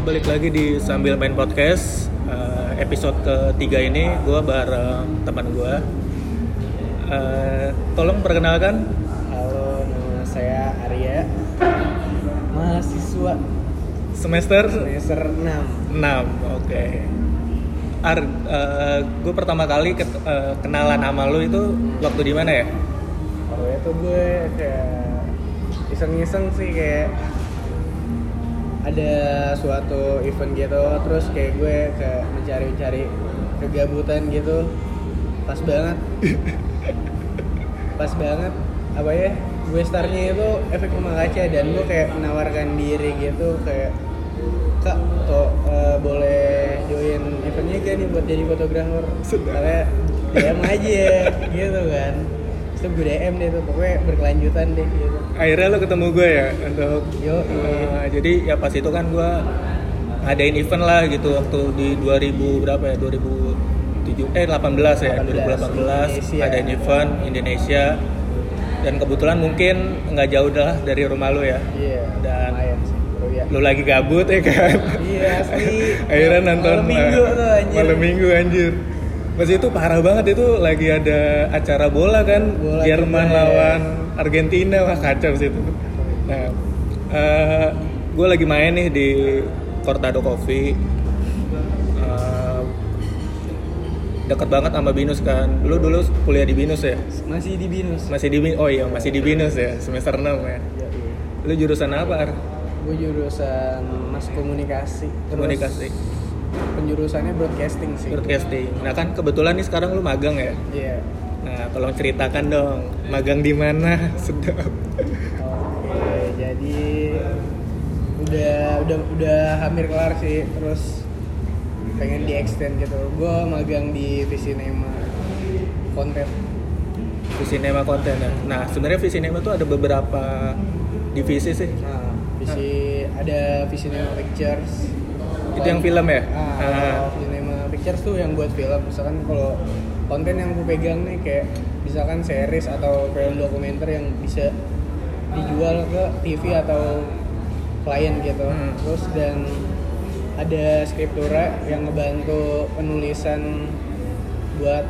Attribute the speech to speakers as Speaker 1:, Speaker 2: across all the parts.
Speaker 1: balik lagi di sambil main podcast Eh, episode ketiga ini gue bareng teman gue. Eh, tolong perkenalkan.
Speaker 2: Halo, nama saya Arya. Mahasiswa
Speaker 1: Semester
Speaker 2: semester 6.
Speaker 1: 6 Oke. Ar, gue pertama kali ket- eh, kenalan sama lu itu waktu di mana ya?
Speaker 2: Kalau itu gue kayak iseng-iseng sih kayak ada suatu event gitu terus kayak gue kayak mencari-cari kegabutan gitu. Pas banget. Pas banget. Apa ya? Gue startnya itu efek rumah kaca dan gue kayak menawarkan diri gitu kayak kak tuh eh, boleh join eventnya gak nih buat jadi fotografer? Soalnya DM aja gitu kan terus gue DM deh tuh pokoknya berkelanjutan deh gitu.
Speaker 1: Akhirnya lu ketemu gue ya untuk
Speaker 2: yo
Speaker 1: Eh, jadi ya pas itu kan gue ngadain event lah gitu waktu di 2000 berapa ya 2007 eh 18 ya 2018
Speaker 2: Indonesia.
Speaker 1: ngadain event Indonesia. Dan kebetulan mungkin nggak jauh dah dari rumah lu ya.
Speaker 2: Iya
Speaker 1: Dan-
Speaker 2: lumayan sih bro ya.
Speaker 1: lu lagi gabut ya kan?
Speaker 2: Iya asli.
Speaker 1: Akhirnya nonton
Speaker 2: malam minggu tuh anjir.
Speaker 1: malam minggu anjir pas itu parah banget itu lagi ada acara bola kan
Speaker 2: Bola
Speaker 1: Jerman
Speaker 2: juga, ya.
Speaker 1: lawan Argentina wah kacau sih itu. Nah gue lagi main nih di Cortado Coffee. Eh, deket banget sama Binus kan. Lu dulu kuliah di Binus ya?
Speaker 2: Masih di binus.
Speaker 1: Masih di Bin- oh iya masih di Binus ya semester 6 ya.
Speaker 2: Iya, iya.
Speaker 1: lu jurusan apa Ar?
Speaker 2: gue jurusan mas komunikasi. Terus
Speaker 1: komunikasi
Speaker 2: penjurusannya broadcasting sih
Speaker 1: broadcasting nah kan kebetulan nih sekarang lu magang ya
Speaker 2: iya
Speaker 1: Nah, tolong ceritakan dong, magang di mana? Sedap.
Speaker 2: oke jadi udah udah udah hampir kelar sih terus pengen di extend gitu gue magang di Visinema konten
Speaker 1: Visinema konten ya. Nah, sebenarnya Visinema tuh ada beberapa divisi sih.
Speaker 2: nah visi ada Visinema Pictures
Speaker 1: Itu yang film ya?
Speaker 2: Ah,
Speaker 1: Ah.
Speaker 2: Cinema Pictures tuh yang buat film. Misalkan kalau konten yang gue pegang nih kayak misalkan series atau film dokumenter yang bisa dijual ke TV atau klien gitu.
Speaker 1: Hmm.
Speaker 2: Terus dan ada skriptura yang ngebantu penulisan buat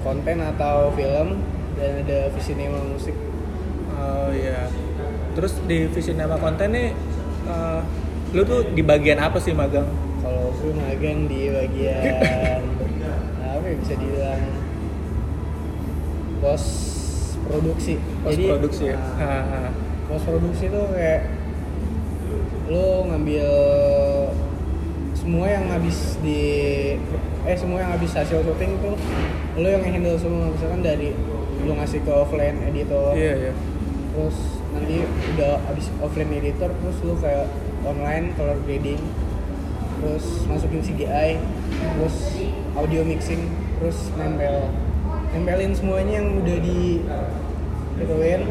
Speaker 2: konten atau film dan ada Visinema musik.
Speaker 1: Oh iya. Terus di Visinema konten nih, eh, lu tuh di bagian apa sih magang?
Speaker 2: Kalau gue magang di bagian apa ya bisa dibilang pos produksi.
Speaker 1: Post produksi ya. ah.
Speaker 2: pos produksi tuh kayak lo ngambil semua yang habis di eh semua yang habis hasil syuting tuh lo yang handle semua misalkan dari lo ngasih ke offline editor
Speaker 1: Iya, iya.
Speaker 2: terus nanti udah habis offline editor terus lu kayak online color grading terus masukin CGI terus audio mixing terus nempel. Nempelin semuanya yang udah di gituin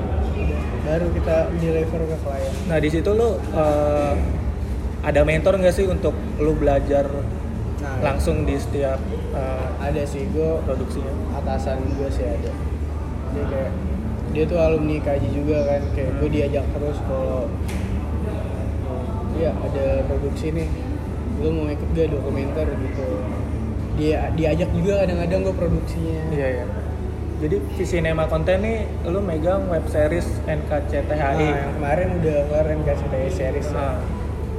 Speaker 2: baru kita deliver ke klien.
Speaker 1: Nah, di situ lu eh, ada mentor nggak sih untuk lu belajar
Speaker 2: nah
Speaker 1: langsung di setiap eh,
Speaker 2: ada sih gue
Speaker 1: produksinya?
Speaker 2: atasan gue sih ada. Dia kayak dia tuh alumni kaji juga kan kayak gue diajak terus kalau iya ada produksi nih lu mau ikut gak dokumenter gitu dia diajak juga kadang-kadang gue produksinya
Speaker 1: Iya, iya. Jadi Visinema konten nih lu megang web series
Speaker 2: nah,
Speaker 1: NKCTHI.
Speaker 2: yang kemarin udah keluar NKCTI series ya.
Speaker 1: Nah,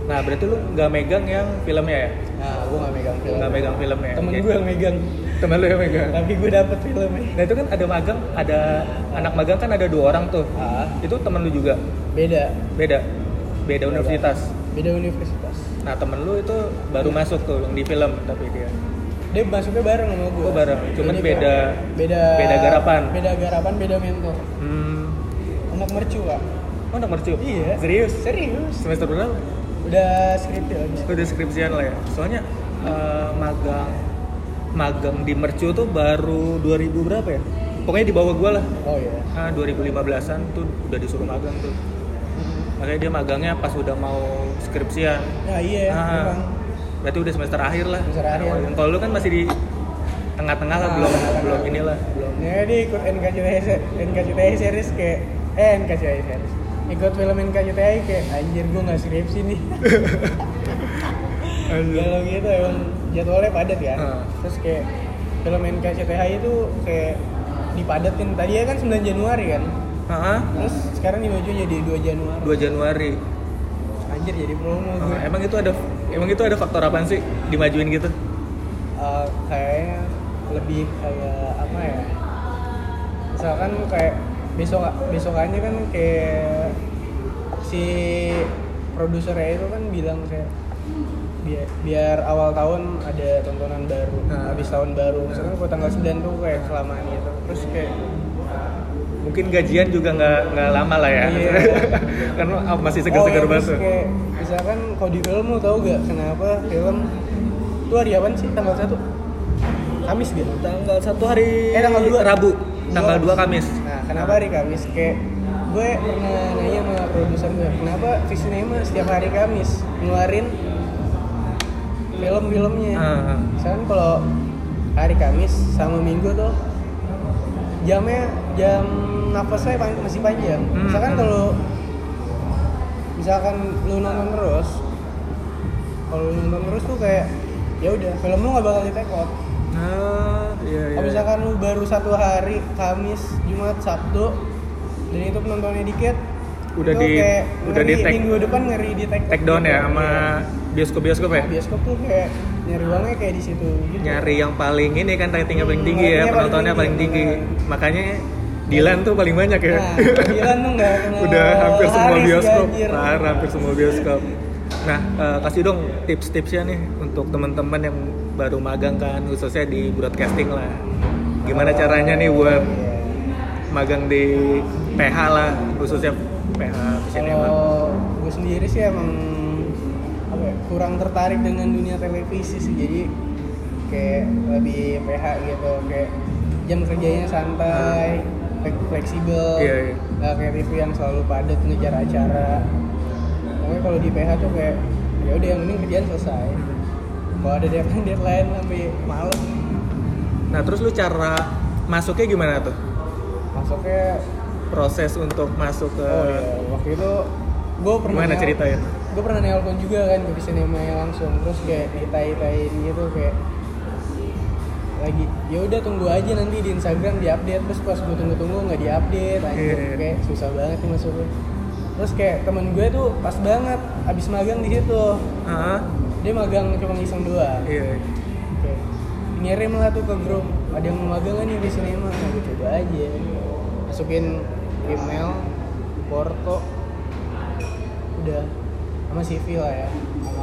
Speaker 1: nah berarti lu nggak megang yang filmnya ya?
Speaker 2: nah gue gak megang film
Speaker 1: Nggak megang filmnya.
Speaker 2: temen
Speaker 1: Oke.
Speaker 2: gue yang megang
Speaker 1: Temen lu yang megang.
Speaker 2: tapi gue dapet filmnya
Speaker 1: Nah itu kan ada magang, ada anak magang kan ada dua orang tuh.
Speaker 2: ah
Speaker 1: Itu temen lu juga,
Speaker 2: beda
Speaker 1: beda, beda universitas.
Speaker 2: Beda universitas
Speaker 1: Nah temen lu itu baru masuk tuh yang di film tapi dia.
Speaker 2: dia masuknya bareng sama gue
Speaker 1: Oh, bareng. Cuman beda-
Speaker 2: beda
Speaker 1: beda garapan.
Speaker 2: beda garapan beda mentor
Speaker 1: Hmm.
Speaker 2: anak mercu kak
Speaker 1: Oh anak mercu?
Speaker 2: Iya.
Speaker 1: Serius?
Speaker 2: serius
Speaker 1: Semester berapa?
Speaker 2: udah skripsi habis
Speaker 1: Udah skripsian lah ya. Soalnya eh, magang magang di mercu tuh baru 2000 berapa ya? Pokoknya di bawah gua lah.
Speaker 2: oh iya
Speaker 1: Ah, 2015-an tuh udah disuruh magang tuh. Makanya dia magangnya pas udah mau skripsian.
Speaker 2: ya iya
Speaker 1: Ah,
Speaker 2: memang
Speaker 1: berarti udah semester akhir lah.
Speaker 2: Semester akhir.
Speaker 1: Yang Kalau lu kan masih di tengah-tengah lah,
Speaker 2: Ah,
Speaker 1: belum
Speaker 2: tengah-tengah.
Speaker 1: belum inilah, belum.
Speaker 2: ya dia ikut NKCTI se- NKCTI series kayak eh NKCTI series ikut film NKCTI kayak anjir gue nggak skripsi nih galau gitu emang jadwalnya padat kan
Speaker 1: Ah.
Speaker 2: terus kayak film NKCTHI itu kayak dipadatin tadinya kan 9 Januari kan
Speaker 1: Heeh.
Speaker 2: terus sekarang dimaju jadi 2 Januari
Speaker 1: 2 Januari.
Speaker 2: anjir jadi promo gue
Speaker 1: emang itu ada emang itu ada faktor apa sih dimajuin gitu?
Speaker 2: Eh, kayaknya lebih kayak apa ya misalkan kayak besok besokannya kan kayak si produsernya itu kan bilang kayak biar, biar awal tahun ada tontonan baru
Speaker 1: Nah.
Speaker 2: habis tahun baru misalkan kalau tanggal 9 tuh kayak kelamaan gitu terus kayak
Speaker 1: Mungkin gajian juga nggak nggak lama lah ya.
Speaker 2: Iya.
Speaker 1: Karena ah, masih seger-seger
Speaker 2: oh, ya,
Speaker 1: banget.
Speaker 2: kayak misalkan kalau di film lu tau gak kenapa film itu hari apa sih tanggal 1 Kamis gitu
Speaker 1: Tanggal satu hari
Speaker 2: Eh, tanggal dua.
Speaker 1: Rabu. Tanggal
Speaker 2: Dua.
Speaker 1: 2 Kamis.
Speaker 2: Nah, kenapa hari Kamis? Kayak gue pernah nanya sama produser gue, kenapa Visinema setiap hari Kamis ngeluarin film-filmnya?
Speaker 1: Ah, ah.
Speaker 2: Misalkan kalau hari Kamis sama Minggu tuh jamnya jam nafasnya masih panjang.
Speaker 1: Hmm,
Speaker 2: Misalkan
Speaker 1: hmm.
Speaker 2: kalau misalkan lu nonton terus, kalau lu nonton terus tuh kayak ya udah film lu nggak bakal di take out.
Speaker 1: Ah, iya iya.
Speaker 2: Kalau misalkan lu baru satu hari Kamis, Jumat, Sabtu dan itu penontonnya dikit,
Speaker 1: Udah
Speaker 2: itu
Speaker 1: di-
Speaker 2: kayak
Speaker 1: udah
Speaker 2: ngeri,
Speaker 1: di take-
Speaker 2: minggu depan ngeri di take,
Speaker 1: take down ya sama
Speaker 2: Iya.
Speaker 1: bioskop-bioskop ya?
Speaker 2: bioskop tuh kayak nyari uangnya kayak di situ gitu.
Speaker 1: Nyari yang paling ini kan ratingnya paling
Speaker 2: Hmm,
Speaker 1: tinggi ya,
Speaker 2: paling
Speaker 1: penontonnya paling
Speaker 2: tinggi.
Speaker 1: Makanya Dilan tuh paling banyak ya.
Speaker 2: Nah, Dilan tuh nggak kenal
Speaker 1: Udah hampir semua bioskop. Parah, hampir semua bioskop. Nah, eh, kasih dong tips-tipsnya nih untuk teman-teman yang baru magang kan, khususnya di broadcasting lah. Gimana caranya nih buat magang di PH lah, khususnya PH Cinema.
Speaker 2: Gue sendiri sih emang apa ya, kurang tertarik dengan dunia televisi sih jadi kayak lebih PH gitu kayak jam kerjanya santai fle- fleksibel
Speaker 1: Iya, iya.
Speaker 2: nggak kayak TV yang selalu padat ngejar acara pokoknya kalau di PH tuh kayak ya udah yang penting kerjaan selesai kalau ada deadline deadline sampai malam
Speaker 1: Nah, terus lu cara masuknya gimana tuh?
Speaker 2: masuknya
Speaker 1: Proses untuk masuk ke
Speaker 2: oh iya waktu itu gue pernah
Speaker 1: Gimana ceritain?
Speaker 2: gue pernah nelpon juga kan ke sinema langsung terus kayak ditai-tain gitu kayak lagi. Ya udah tunggu aja nanti di Instagram diupdate. Terus pas gue tunggu-tunggu nggak diupdate aja
Speaker 1: Iya.
Speaker 2: kayak susah banget nih masuknya terus kayak temen gue tuh pas banget abis magang di situ.
Speaker 1: Ah,
Speaker 2: dia magang cuma iseng doang.
Speaker 1: Iya.
Speaker 2: Kayak ngirim lah tuh ke grup. Ada yang mau magang nih di sinema nah gue coba aja. Masukin email porto. Udah. Sama CV lah ya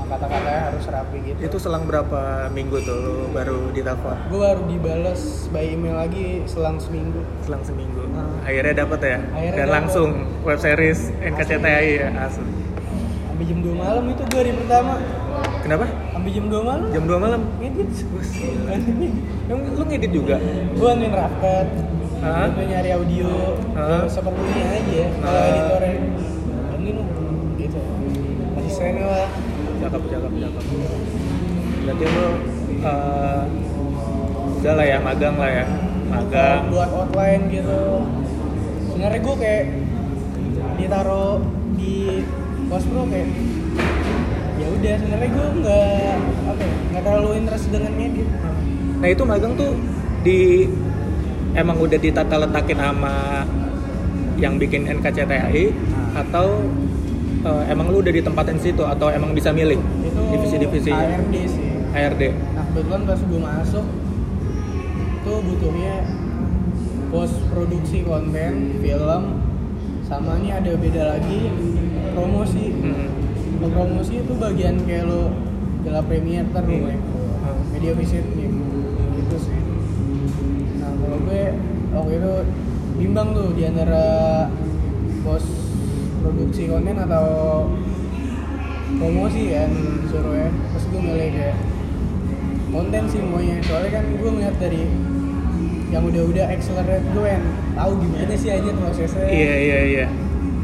Speaker 2: kata-katanya harus rapi gitu
Speaker 1: Itu selang berapa minggu tuh lu baru ditelepon?
Speaker 2: gue baru dibales by email lagi selang seminggu
Speaker 1: Selang seminggu.
Speaker 2: Ah.
Speaker 1: Akhirnya dapet ya?
Speaker 2: Akhirnya
Speaker 1: Dan
Speaker 2: dapet.
Speaker 1: langsung web series NKCTI ya, asli.
Speaker 2: sampai jam 2 malam itu gue hari pertama
Speaker 1: Kenapa?
Speaker 2: sampai jam 2 malam
Speaker 1: Jam 2 malam?
Speaker 2: ngedit
Speaker 1: Yang lu ngedit juga?
Speaker 2: gue anterin rapat gue nyari audio ya seperlunya aja kalau editornya ini gitu asistennya lah
Speaker 1: Cakep, cakep, cakep. Berarti lu eh, udah lah ya, magang lah ya. Magang.
Speaker 2: buat outline gitu sebenarnya gue kayak ditaruh di post pro kayak ya udah sebenarnya gue nggak apa ya, nggak terlalu interest dengan ngedit
Speaker 1: Nah itu magang tuh di emang udah ditata letakin sama yang bikin NKCTHI atau eh, emang lu udah ditempatin situ atau emang bisa milih
Speaker 2: itu
Speaker 1: divisi-divisi
Speaker 2: ARD sih
Speaker 1: HRD?
Speaker 2: nah kebetulan pas gue masuk tuh butuhnya post produksi konten film sama ini ada beda lagi promosi
Speaker 1: Hmm.
Speaker 2: Promosi itu bagian kayak lo gala premier ntar lo
Speaker 1: Iya.
Speaker 2: media visit nih gitu sih nah kalau gue waktu itu bimbang tuh di antara pos produksi konten atau promosi kan disuruh ya terus gue milih kayak konten sih semuanya soalnya kan gue ngeliat dari yang udah-udah accelerate gue yang tahu gimana sih aja prosesnya
Speaker 1: Iya iya iya.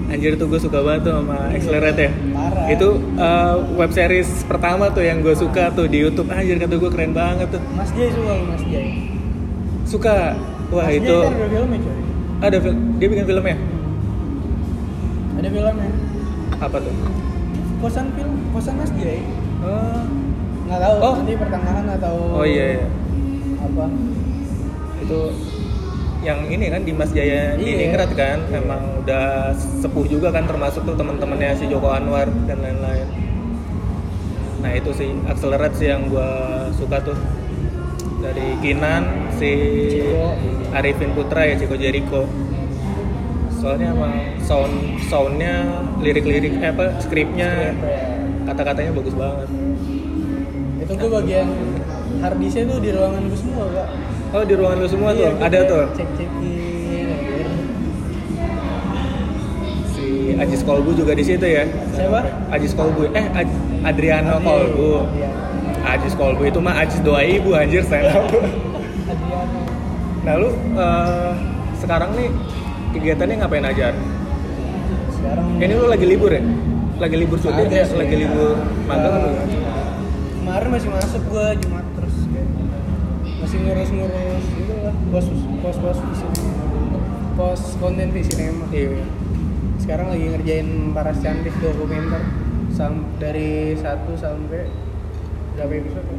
Speaker 1: Anjir tuh gue suka banget tuh sama Accelerate ya.
Speaker 2: Parah.
Speaker 1: Itu eh, web series pertama tuh yang gue suka tuh di YouTube. Anjir kata gue keren banget tuh.
Speaker 2: Mas Jai suka Mas Jai
Speaker 1: Suka. Wah
Speaker 2: Mas
Speaker 1: itu
Speaker 2: Jai kan ada filmnya coy
Speaker 1: ada fil- dia bikin filmnya.
Speaker 2: Ada filmnya
Speaker 1: Apa tuh?
Speaker 2: kosan film kosan Mas Jai
Speaker 1: Oh,
Speaker 2: nggak tahu
Speaker 1: Oh.
Speaker 2: nanti pertengahan atau
Speaker 1: Oh iya, iya.
Speaker 2: apa
Speaker 1: itu yang ini kan Dimas Jaya di
Speaker 2: Iya.
Speaker 1: Ningrat kan memang udah sepuh juga kan termasuk tuh teman-temannya si Joko Anwar dan lain-lain nah itu sih accelerate sih yang gua suka tuh dari Kinan si
Speaker 2: Ciko.
Speaker 1: Arifin Putra ya Ciko Jericho soalnya emang sound soundnya lirik-lirik eh, apa skripnya kata-katanya bagus banget.
Speaker 2: Itu tuh bagian harddisknya tuh di ruangan gue semua kak
Speaker 1: oh di ruangan lu semua tuh?
Speaker 2: Iya,
Speaker 1: ada
Speaker 2: gua
Speaker 1: tuh?
Speaker 2: cek cekin
Speaker 1: si Ajis Kolbu juga di situ ya?
Speaker 2: Siapa?
Speaker 1: Ajis Kolbu. Eh Aj- Adriano Kolbu.
Speaker 2: iya.
Speaker 1: Ajis Kolbu itu mah Ajis doa ibu anjir saya.
Speaker 2: Adriano.
Speaker 1: Nah lu eh, sekarang nih kegiatannya ngapain aja?
Speaker 2: Sekarang
Speaker 1: ini lu lagi libur ya? Lagi libur
Speaker 2: Ada
Speaker 1: ya? lagi libur magang apa gimana?
Speaker 2: kemarin masih masuk gua Jumat terus kayak masih ngurus-ngurus gitu lah pos pos pos di sini. Pos konten di sinema.
Speaker 1: Iya.
Speaker 2: Sekarang lagi ngerjain paras cantik dokumenter. Sam dari 1 sampai berapa episode ya?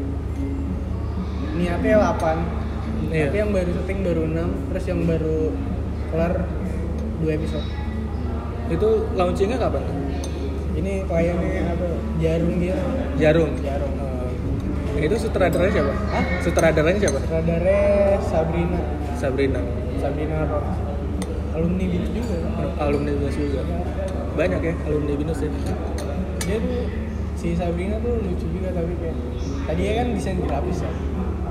Speaker 2: niatnya 8
Speaker 1: Iya.
Speaker 2: tapi yang baru syuting baru 6 terus yang baru kelar 2 episode.
Speaker 1: Itu launchingnya kapan
Speaker 2: ini kliennya apa? Jarum gitu.
Speaker 1: Jarum.
Speaker 2: Jarum
Speaker 1: Eh, itu sutradaranya siapa?
Speaker 2: Hah?
Speaker 1: sutradaranya siapa?
Speaker 2: Radarnya Sabrina.
Speaker 1: Sabrina.
Speaker 2: Sabrina Rock alumni BINUS juga.
Speaker 1: Alumni binus juga. Banyak ya alumni binus ya.
Speaker 2: Dia tuh si Sabrina tuh lucu juga tapi kayak tadinya kan desain grafis ya.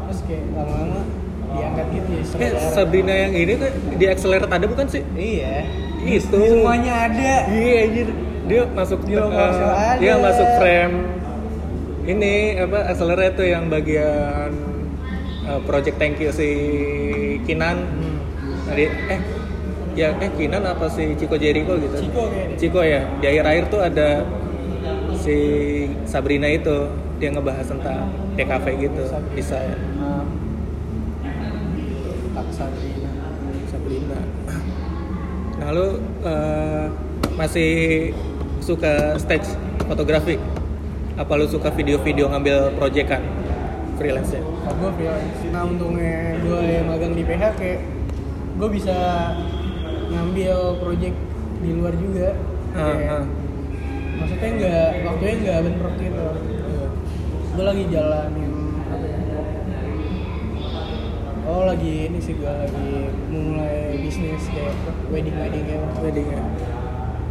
Speaker 2: Terus kayak lama-lama diangkat gitu ya
Speaker 1: eh. Sabrina yang ini tuh di Accelerate ada bukan sih
Speaker 2: iya
Speaker 1: itu
Speaker 2: Di semuanya ada
Speaker 1: Iya anjir. Dia masuk
Speaker 2: Di ada.
Speaker 1: Dia masuk frame ini apa accelerate tuh yang bagian eh, project thank you si Kinan.
Speaker 2: Hmm.
Speaker 1: Tadi eh ya eh Kinan apa si Ciko Jericho gitu.
Speaker 2: Ciko kayaknya
Speaker 1: Ciko ya. Di akhir-akhir tuh ada si Sabrina itu dia ngebahas tentang TKV gitu
Speaker 2: Sabrina.
Speaker 1: desain
Speaker 2: Ah. tak Sabrina
Speaker 1: Sabrina. Nah lu eh, masih suka stage fotografi? Apa lu suka video-video ngambil proyekan freelance nya?
Speaker 2: oh, gue freelance nah untungnya gue yang magang di PH kayak gue bisa ngambil project di luar juga
Speaker 1: Ah,
Speaker 2: Kayak,
Speaker 1: ah.
Speaker 2: maksudnya nggak waktunya nggak bentrok gitu gue lagi jalanin lagi ini sih gue lagi mulai bisnis kayak wedding wedding ya
Speaker 1: Wedding ya.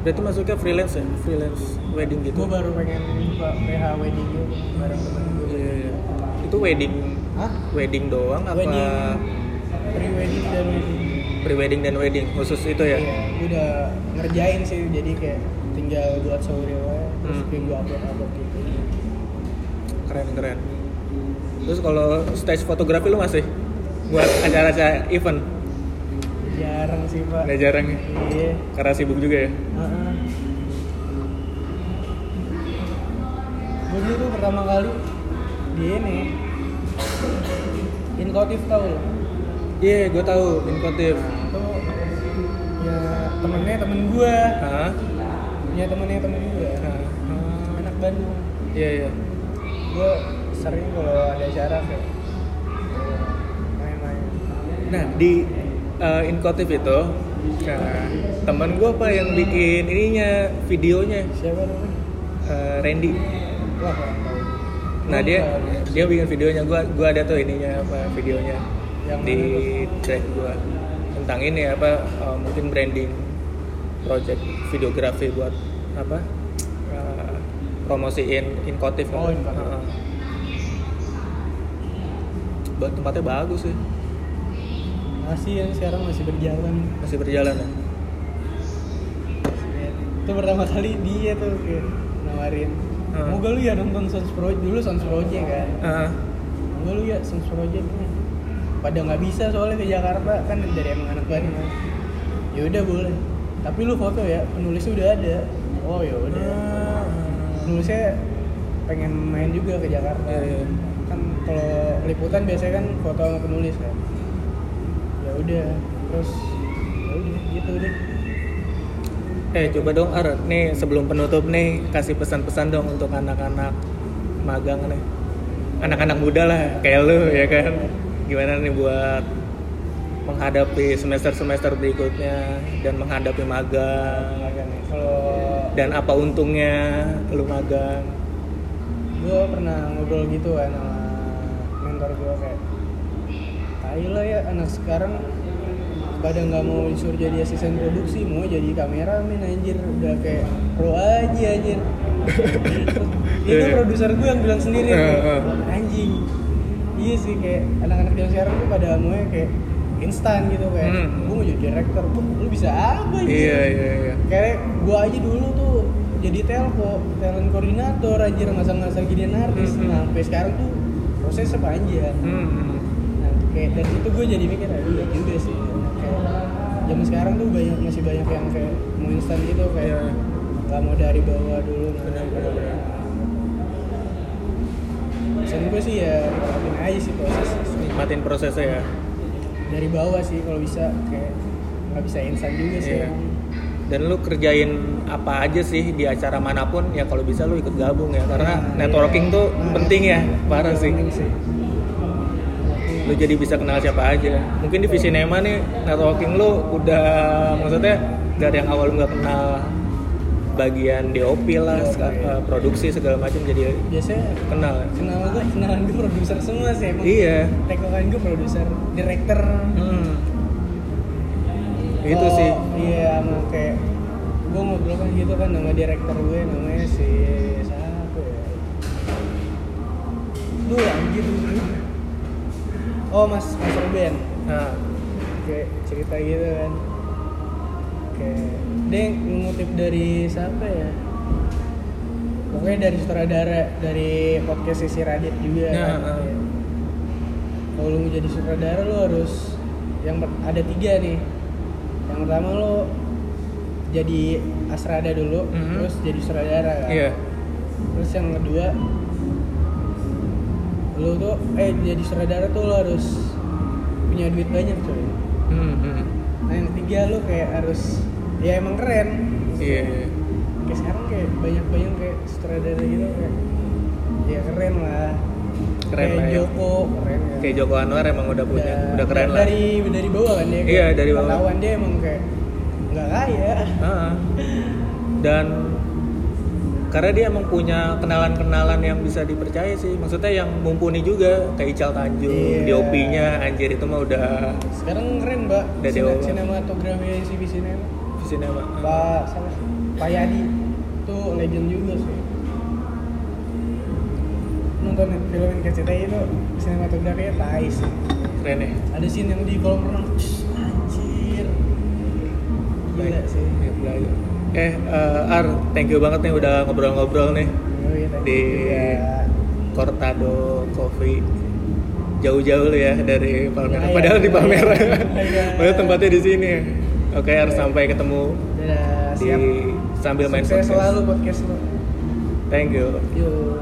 Speaker 1: Berarti masuknya freelance ya? Freelance wedding gitu.
Speaker 2: gue baru pengen buka PH wedding gitu bareng temen gue
Speaker 1: Iya, iya. Itu wedding
Speaker 2: Hah?
Speaker 1: wedding doang apa
Speaker 2: Wedding. pre wedding dan wedding
Speaker 1: pre-wedding dan wedding khusus itu ya?
Speaker 2: Iya, gue udah ngerjain sih jadi kayak tinggal buat aja terus
Speaker 1: Hmm.
Speaker 2: gue upload upload gitu
Speaker 1: Keren keren. Terus kalau stage fotografi lu masih buat acara-acara event?
Speaker 2: jarang sih pak
Speaker 1: Nggak jarang ya?
Speaker 2: iya
Speaker 1: Karena sibuk juga ya?
Speaker 2: Gue dulu tuh pertama kali di ini Inkotif tau lo
Speaker 1: Iya, gue tahu Inkotif.
Speaker 2: itu ya temennya temen gue
Speaker 1: Hah?
Speaker 2: punya temennya temen gue
Speaker 1: Nah,
Speaker 2: anak Bandung
Speaker 1: Iya iya.
Speaker 2: gue sering kalau ada acara kayak
Speaker 1: Nah di uh, Inkotif itu, nah, teman gue apa yang bikin ininya videonya
Speaker 2: siapa namanya
Speaker 1: uh, Randy.
Speaker 2: wah
Speaker 1: Nah dia dia bikin videonya gue gue ada tuh ininya apa videonya
Speaker 2: Yang
Speaker 1: di drive gue tentang ini apa uh, mungkin branding project videografi buat apa uh, promosiin Inkotif.
Speaker 2: Oh.
Speaker 1: Heeh. Buat tempatnya bagus sih
Speaker 2: masih yang sekarang masih berjalan.
Speaker 1: Masih berjalan ya.
Speaker 2: itu pertama kali dia tuh kayak nawarin mau gak lu ya nonton Sons Project dulu Sons Project kan.
Speaker 1: Heeh.
Speaker 2: mau gak lu ya Sons Project pada nggak bisa soalnya ke Jakarta kan dari emang anak Bandung kan. Ya udah boleh. Tapi lu foto ya penulisnya udah ada. Oh ya udah.
Speaker 1: Ah.
Speaker 2: penulisnya pengen main juga ke Jakarta.
Speaker 1: Iya, iya.
Speaker 2: kan kalau liputan biasanya kan foto sama penulis kan udah terus ya udah gitu deh.
Speaker 1: Eh coba dong Ar, nih sebelum penutup nih kasih pesan-pesan dong untuk anak-anak magang nih. anak-anak muda lah kayak lu ya kan? Gimana nih buat menghadapi semester-semester berikutnya dan menghadapi magang?
Speaker 2: Kalau
Speaker 1: dan apa untungnya lu magang?
Speaker 2: gue pernah ngobrol gitu kan sama mentor gue kayak tai lah ya anak sekarang pada nggak mau disuruh jadi asisten produksi mau jadi kameramen anjir udah kayak pro aja anjir itu
Speaker 1: Iya.
Speaker 2: produser gue yang bilang sendiri
Speaker 1: Iya,
Speaker 2: kayak,
Speaker 1: iya.
Speaker 2: anjing iya sih kayak anak-anak zaman sekarang tuh pada maunya kayak instan gitu kayak
Speaker 1: Hmm.
Speaker 2: gue mau jadi director Wah, lu bisa apa anjir?
Speaker 1: iya iya iya
Speaker 2: kayak gua aja dulu tuh jadi telco talent koordinator anjir ngasal-ngasal jadian artis
Speaker 1: Mhm.
Speaker 2: nah sampai sekarang tuh prosesnya panjang
Speaker 1: Hmm.
Speaker 2: Kayak dari situ gue jadi mikir ah iya juga sih kayak zaman sekarang tuh banyak masih banyak yang kayak mau instan gitu kayak
Speaker 1: Iya.
Speaker 2: nggak mau dari bawah dulu nah.
Speaker 1: Benar, benar, benar.
Speaker 2: pesan gue sih ya nikmatin aja sih proses
Speaker 1: nikmatin prosesnya ya
Speaker 2: dari bawah sih kalau bisa kayak nggak bisa instan juga sih
Speaker 1: Iya. dan lu kerjain apa aja sih di acara mana pun ya kalau bisa lu ikut gabung ya karena
Speaker 2: Nah,
Speaker 1: networking
Speaker 2: iya.
Speaker 1: tuh
Speaker 2: Nah,
Speaker 1: penting ya parah
Speaker 2: iya,
Speaker 1: sih lu jadi bisa kenal siapa aja. Mungkin di Visinema nih networking lu udah maksudnya dari yang awal lu nggak kenal bagian DOP lah seka- eh, produksi segala macam jadi
Speaker 2: biasanya
Speaker 1: kenal.
Speaker 2: kenal gue kenalan gue produser semua sih emang.
Speaker 1: Iya.
Speaker 2: Teknokan gue produser director.
Speaker 1: Hmm. itu
Speaker 2: Oh,
Speaker 1: sih.
Speaker 2: iya sama kayak gue ngobrol kan gitu kan sama direktur gue namanya si siapa ya? Lu anjir oh mas mas Ruben
Speaker 1: nah
Speaker 2: kayak cerita gitu kan. Kayak dia ngutip dari siapa ya? Pokoknya dari sutradara dari podcast sisi Radit juga
Speaker 1: Nah,
Speaker 2: kan.
Speaker 1: ah.
Speaker 2: Kayak, kalau lu mau jadi sutradara lu harus yang ada tiga nih. Yang pertama lu jadi asrada dulu
Speaker 1: Mhm.
Speaker 2: terus jadi sutradara kan.
Speaker 1: Iya.
Speaker 2: Terus yang kedua lu tuh eh jadi sutradara tuh lu harus punya duit banyak coy
Speaker 1: hmm, hmm.
Speaker 2: nah yang ketiga lu kayak harus ya emang keren
Speaker 1: iya iya.
Speaker 2: kayak sekarang kayak banyak banyak kayak sutradara gitu kayak ya keren lah
Speaker 1: Keren
Speaker 2: kayak
Speaker 1: lah ya.
Speaker 2: Joko keren ya
Speaker 1: kayak Joko Anwar emang udah punya udah keren lah
Speaker 2: dari dari bawah kan dia
Speaker 1: Iya, dari bawah.
Speaker 2: Wartawan dia emang kayak nggak kaya
Speaker 1: Ah. dan karena dia emang punya kenalan-kenalan yang bisa dipercaya sih. Maksudnya yang mumpuni juga kayak Ical Tanjung
Speaker 2: Iya.
Speaker 1: DOP-nya anjir itu mah udah
Speaker 2: sekarang keren mbak.
Speaker 1: Udah
Speaker 2: Sine-
Speaker 1: dewa.
Speaker 2: sinematografi CB Cinema.
Speaker 1: Sinema
Speaker 2: Pak salah Pak Yadi. Itu legend juga sih. Nonton film yang KCTI itu sinematografinya tai sih
Speaker 1: keren ya.
Speaker 2: Ada scene yang di kolam renang. Anjir. Gila sih.
Speaker 1: Ya, belajar. Eh eh, Ar thank you banget nih udah ngobrol-ngobrol nih
Speaker 2: thank you
Speaker 1: Di-
Speaker 2: juga.
Speaker 1: Cortado Coffee. Jauh-jauh ya dari Palmera
Speaker 2: Ya,
Speaker 1: padahal
Speaker 2: ya,
Speaker 1: di Palmera.
Speaker 2: Ya, ya.
Speaker 1: padahal tempatnya di sini. Oke Ar sampai ketemu
Speaker 2: Dadah,
Speaker 1: di
Speaker 2: siap.
Speaker 1: sambil main
Speaker 2: Sukses
Speaker 1: podcast.
Speaker 2: selalu podcast lo
Speaker 1: thank you.
Speaker 2: Yuk